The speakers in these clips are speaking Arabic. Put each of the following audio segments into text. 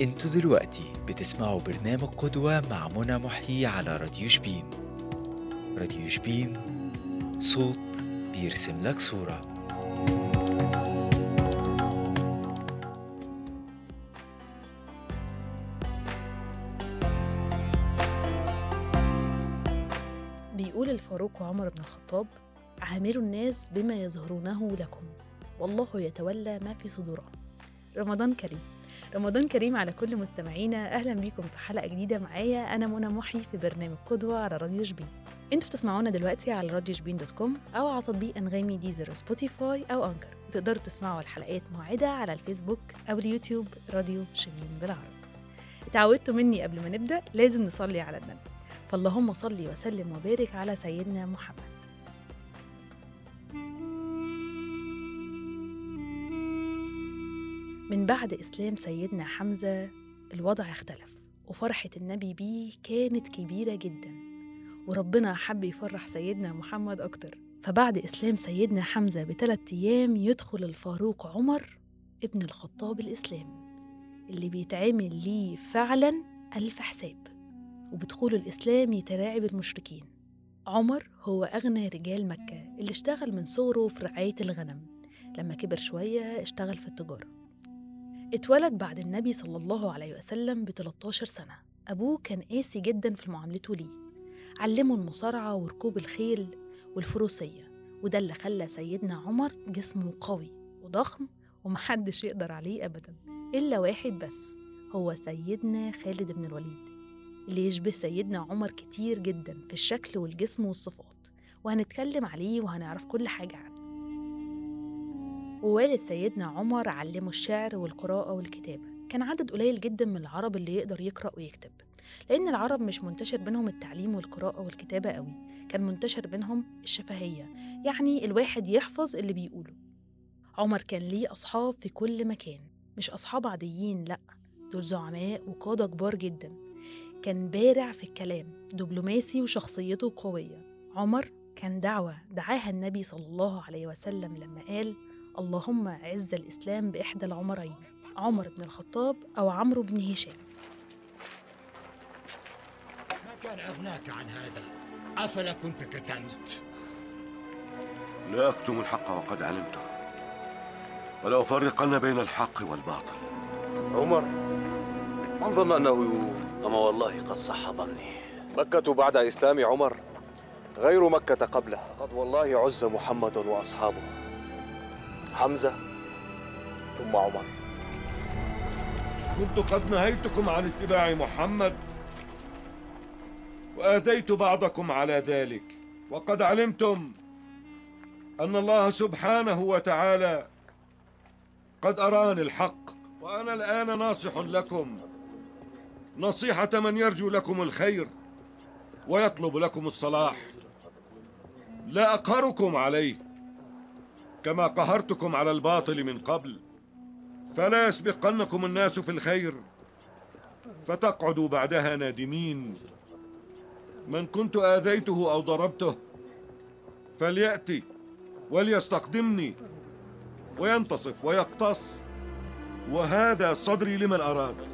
أنتوا دلوقتي بتسمعوا برنامج قدوة مع منى محيي على راديو شبين. راديو شبين صوت بيرسم لك صورة. بيقول الفاروق وعمر بن الخطاب عاملوا الناس بما يظهرونه لكم والله يتولى ما في صدورهم. رمضان كريم. رمضان كريم على كل مستمعينا. أهلا بيكم في حلقة جديدة معايا. أنا منى محي في برنامج قدوة على راديو شبين أنتوا بتسمعونا دلوقتي على راديو شبين dot com أو على تطبيق أنغامي Deezer Spotify أو Anchor. وتقدروا تسمعوا الحلقات موجودة على الفيسبوك أو اليوتيوب راديو شبين بالعربي. اتعودتوا مني قبل ما نبدأ لازم نصلي على النبي. فاللهم صل وسلم وبارك على سيدنا محمد. من بعد إسلام سيدنا حمزة الوضع اختلف وفرحة النبي بيه كانت كبيرة جدا وربنا حب يفرح سيدنا محمد أكتر. فبعد إسلام سيدنا حمزة بثلاث أيام يدخل الفاروق عمر ابن الخطاب الإسلام اللي بيتعمل ليه فعلا ألف حساب وبدخوله الإسلام يتراعب المشركين. عمر هو أغنى رجال مكة اللي اشتغل من صغره في رعاية الغنم لما كبر شوية اشتغل في التجارة. اتولد بعد النبي صلى الله عليه وسلم ب 13 سنة. أبوه كان قاسي جدا في معاملته ليه. علمه المصارعة وركوب الخيل والفروسية وده اللي خلى سيدنا عمر جسمه قوي وضخم ومحدش يقدر عليه أبدا إلا واحد بس هو سيدنا خالد بن الوليد اللي يشبه سيدنا عمر كتير جدا في الشكل والجسم والصفات. وهنتكلم عليه وهنعرف كل حاجة عنه. ووالد سيدنا عمر علمه الشعر والقراءة والكتابة. كان عدد قليل جدا من العرب اللي يقدر يقرأ ويكتب لأن العرب مش منتشر بينهم التعليم والقراءة والكتابة قوي. كان منتشر بينهم الشفهية يعني الواحد يحفظ اللي بيقوله. عمر كان ليه أصحاب في كل مكان مش أصحاب عاديين لأ دول زعماء وقادة كبار جدا. كان بارع في الكلام دبلوماسي وشخصيته قوية. عمر كان دعوة دعاها النبي صلى الله عليه وسلم لما قال اللهم عز الإسلام بإحدى العمرين عمر بن الخطاب أو عمرو بن هشام. ما كان أغناك عن هذا؟ أفلا كنت كتمت لا أكتم الحق وقد علمته ولا أفرقن بين الحق والباطل. عمر من ظن أنه أما والله قد صح ظني. مكة بعد إسلام عمر غير مكة قبله قد والله عز محمد وأصحابه. حمزة ثم عمر. كنت قد نهيتكم عن اتباع محمد وآذيت بعضكم على ذلك. وقد علمتم أن الله سبحانه وتعالى قد أراني الحق وأنا الآن ناصح لكم. نصيحة من يرجو لكم الخير ويطلب لكم الصلاح. لا أقهركم عليه. كما قهرتكم على الباطل من قبل فلا يسبقنكم الناس في الخير فتقعدوا بعدها نادمين. من كنت آذيته أو ضربته فليأتي وليستقدمني وينتصف ويقتص وهذا صدري لمن أراد.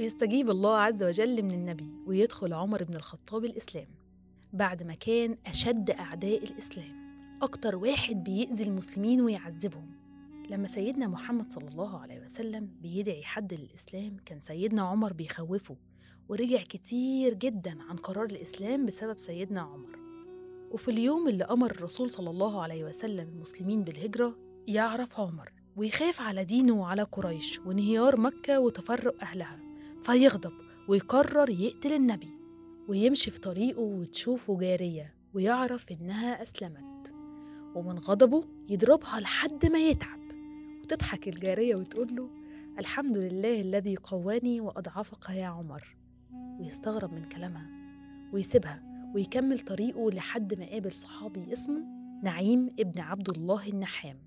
ويستجيب الله عز وجل من النبي ويدخل عمر بن الخطاب الإسلام. بعد ما كان أشد أعداء الإسلام أكتر واحد بيأذي المسلمين ويعذبهم. لما سيدنا محمد صلى الله عليه وسلم بيدعي حد للإسلام كان سيدنا عمر بيخوفه ورجع كتير جدا عن قرار الإسلام بسبب سيدنا عمر. وفي اليوم اللي أمر الرسول صلى الله عليه وسلم المسلمين بالهجرة يعرف عمر ويخاف على دينه وعلى قريش وانهيار مكة وتفرق أهلها. فيغضب ويقرر يقتل النبي ويمشي في طريقه وتشوفه جارية ويعرف إنها أسلمت. ومن غضبه يضربها لحد ما يتعب. وتضحك الجارية وتقول له الحمد لله الذي قواني وأضعفك يا عمر. ويستغرب من كلامها ويسيبها ويكمل طريقه لحد ما قابل صحابي اسمه نعيم ابن عبد الله النحام.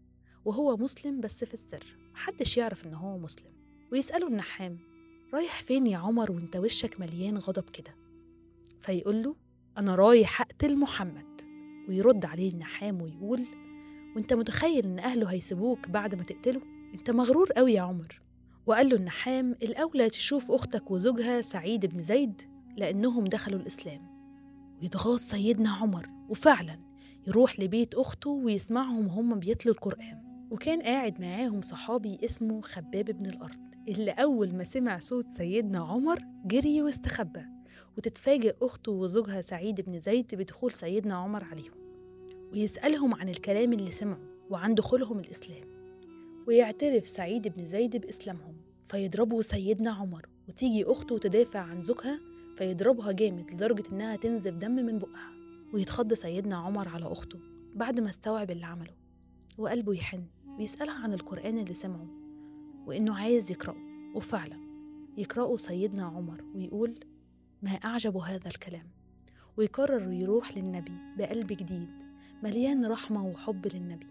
وهو مسلم بس في السر محدش يعرف إن هو مسلم. ويسأله النحام رايح فين يا عمر وانت وشك مليان غضب كده؟ فيقول له أنا رايح أقتل محمد. ويرد عليه النحام ويقول وانت متخيل إن أهله هيسيبوك بعد ما تقتله؟ أنت مغرور قوي يا عمر. وقال له النحام الأولى تشوف أختك وزوجها سعيد بن زيد لأنهم دخلوا الإسلام. ويتغاظ سيدنا عمر وفعلا يروح لبيت أخته ويسمعهم وهم بيتلوا القرآن. وكان قاعد معاهم صحابي اسمه خباب بن الأرض. اللي أول ما سمع صوت سيدنا عمر جري واستخبى وتتفاجئ أخته وزوجها سعيد بن زيد بدخول سيدنا عمر عليهم ويسألهم عن الكلام اللي سمعوا وعن دخولهم الإسلام ويعترف سعيد بن زيد بإسلامهم فيضربوا سيدنا عمر وتيجي أخته تدافع عن زوجها فيضربها جامد لدرجة إنها تنزف دم من بقها ويتخض سيدنا عمر على أخته بعد ما استوعب اللي عمله وقلبه يحن ويسألها عن القرآن اللي سمعه. وإنه عايز يقرأه. وفعلا يقرأه سيدنا عمر ويقول ما أعجب هذا الكلام. ويقرر يروح للنبي بقلب جديد مليان رحمة وحب للنبي.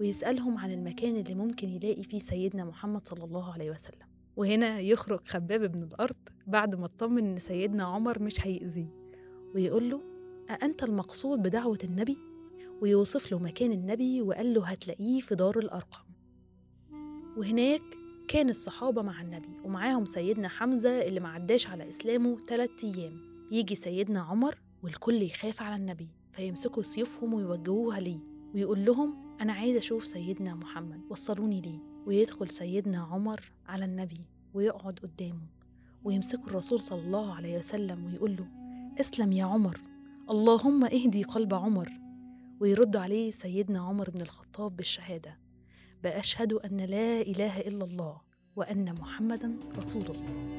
ويسألهم عن المكان اللي ممكن يلاقي فيه سيدنا محمد صلى الله عليه وسلم. وهنا يخرج خباب بن الأرض بعد ما اطمن إن سيدنا عمر مش هيأذيه. ويقول له أأنت المقصود بدعوة النبي؟ ويوصف له مكان النبي وقال له هتلاقيه في دار الأرقم وهناك كان الصحابة مع النبي ومعاهم سيدنا حمزة اللي معداش على إسلامه تلات أيام. يجي سيدنا عمر والكل يخاف على النبي فيمسكوا سيوفهم ويوجهوها ليه ويقول لهم أنا عايز أشوف سيدنا محمد وصلوني ليه؟ ويدخل سيدنا عمر على النبي ويقعد قدامه ويمسكوا الرسول صلى الله عليه وسلم ويقول له اسلم يا عمر اللهم اهدي قلب عمر ويرد عليه سيدنا عمر بن الخطاب بالشهادة. بأشهد أن لا إله إلا الله وأن محمدا رسول الله.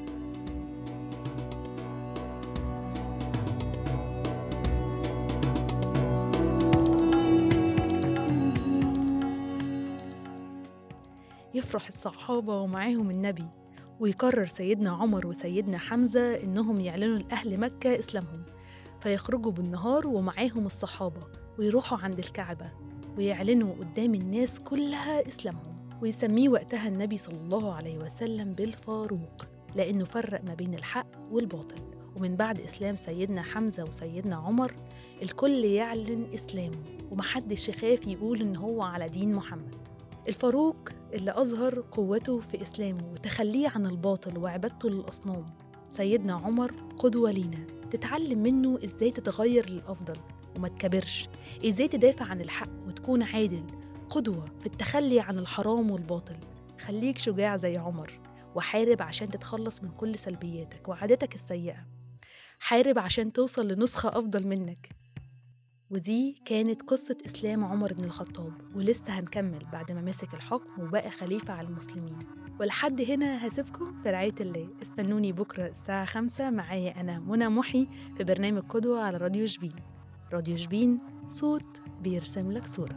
يفرح الصحابة ومعاهم النبي ويقرر سيدنا عمر وسيدنا حمزة إنهم يعلنوا لأهل مكة إسلامهم فيخرجوا بالنهار ومعاهم الصحابة ويروحوا عند الكعبة. ويعلنوا قدام الناس كلها إسلامهم ويسميه وقتها النبي صلى الله عليه وسلم بالفاروق لأنه فرق ما بين الحق والباطل. ومن بعد إسلام سيدنا حمزة وسيدنا عمر الكل يعلن إسلامه ومحدش يخاف يقول إن هو على دين محمد. الفاروق اللي أظهر قوته في إسلامه وتخليه عن الباطل وعبادته للأصنام سيدنا عمر قدوة لينا. تتعلم منه إزاي تتغير للأفضل وما تكبرش. إزاي تدافع عن الحق وتكون عادل قدوة في التخلي عن الحرام والباطل. خليك شجاع زي عمر وحارب عشان تتخلص من كل سلبياتك وعاداتك السيئة. حارب عشان توصل لنسخة أفضل منك. ودي كانت قصة إسلام عمر بن الخطاب ولسه هنكمل بعد ما مسك الحكم وبقى خليفة على المسلمين. ولحد هنا هسيبكم في رعاية الله. استنوني بكرة الساعة خمسة. معايا أنا منى محي في برنامج قدوة على راديو شبين راديو شبين صوت بيرسم لك صورة.